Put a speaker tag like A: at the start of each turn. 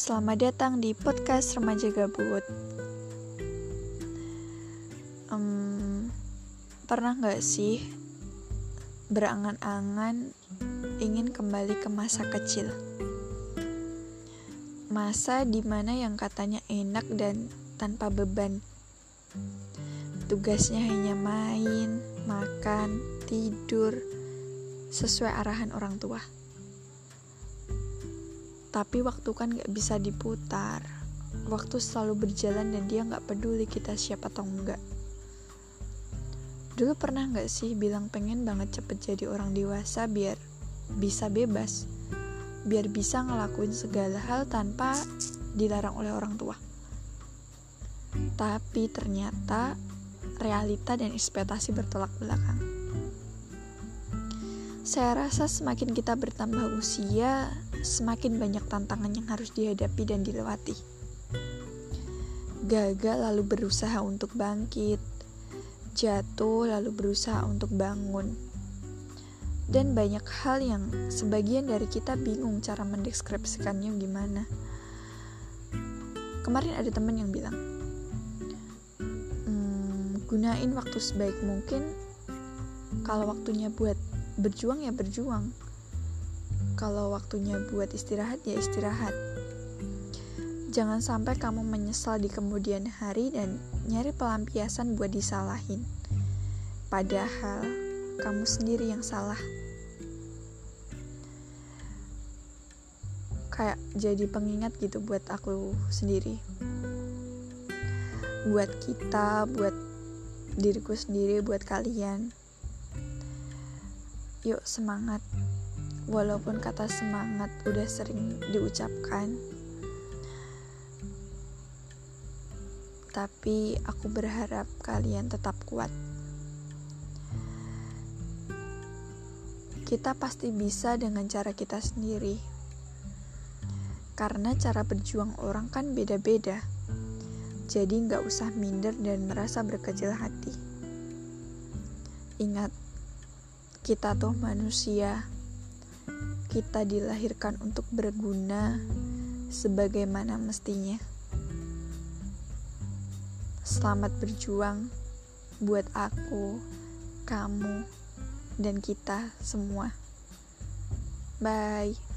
A: selamat datang di podcast Remaja Gabut. Um, pernah nggak sih berangan-angan ingin kembali ke masa kecil? Masa di mana yang katanya enak dan tanpa beban. Tugasnya hanya main, makan, tidur, sesuai arahan orang tua tapi waktu kan gak bisa diputar. Waktu selalu berjalan dan dia gak peduli kita siapa atau enggak dulu pernah gak sih bilang pengen banget cepet jadi orang dewasa biar bisa bebas? Biar bisa ngelakuin segala hal tanpa dilarang oleh orang tua. Tapi ternyata realita dan ekspektasi bertolak belakang. Saya rasa semakin kita bertambah usia, semakin banyak tantangan yang harus dihadapi dan dilewati. Gagal lalu berusaha untuk bangkit, jatuh lalu berusaha untuk bangun. Dan banyak hal yang sebagian dari kita bingung cara mendeskripsikannya gimana. Kemarin ada teman yang bilang, hmm, gunain waktu sebaik mungkin kalau waktunya buat berjuang ya berjuang kalau waktunya buat istirahat ya istirahat. Jangan sampai kamu menyesal di kemudian hari dan nyari pelampiasan buat disalahin. Padahal kamu sendiri yang salah. Kayak jadi pengingat gitu buat aku sendiri. Buat kita buat diriku sendiri buat kalian. Yuk semangat Walaupun kata semangat udah sering diucapkan. Tapi aku berharap kalian tetap kuat. Kita pasti bisa dengan cara kita sendiri. Karena cara berjuang orang kan beda-beda. Jadi nggak usah minder dan merasa berkecil hati. Ingat, kita tuh manusia. Kita dilahirkan untuk berguna sebagaimana mestinya. Selamat berjuang buat aku, kamu, dan kita semua. Bye.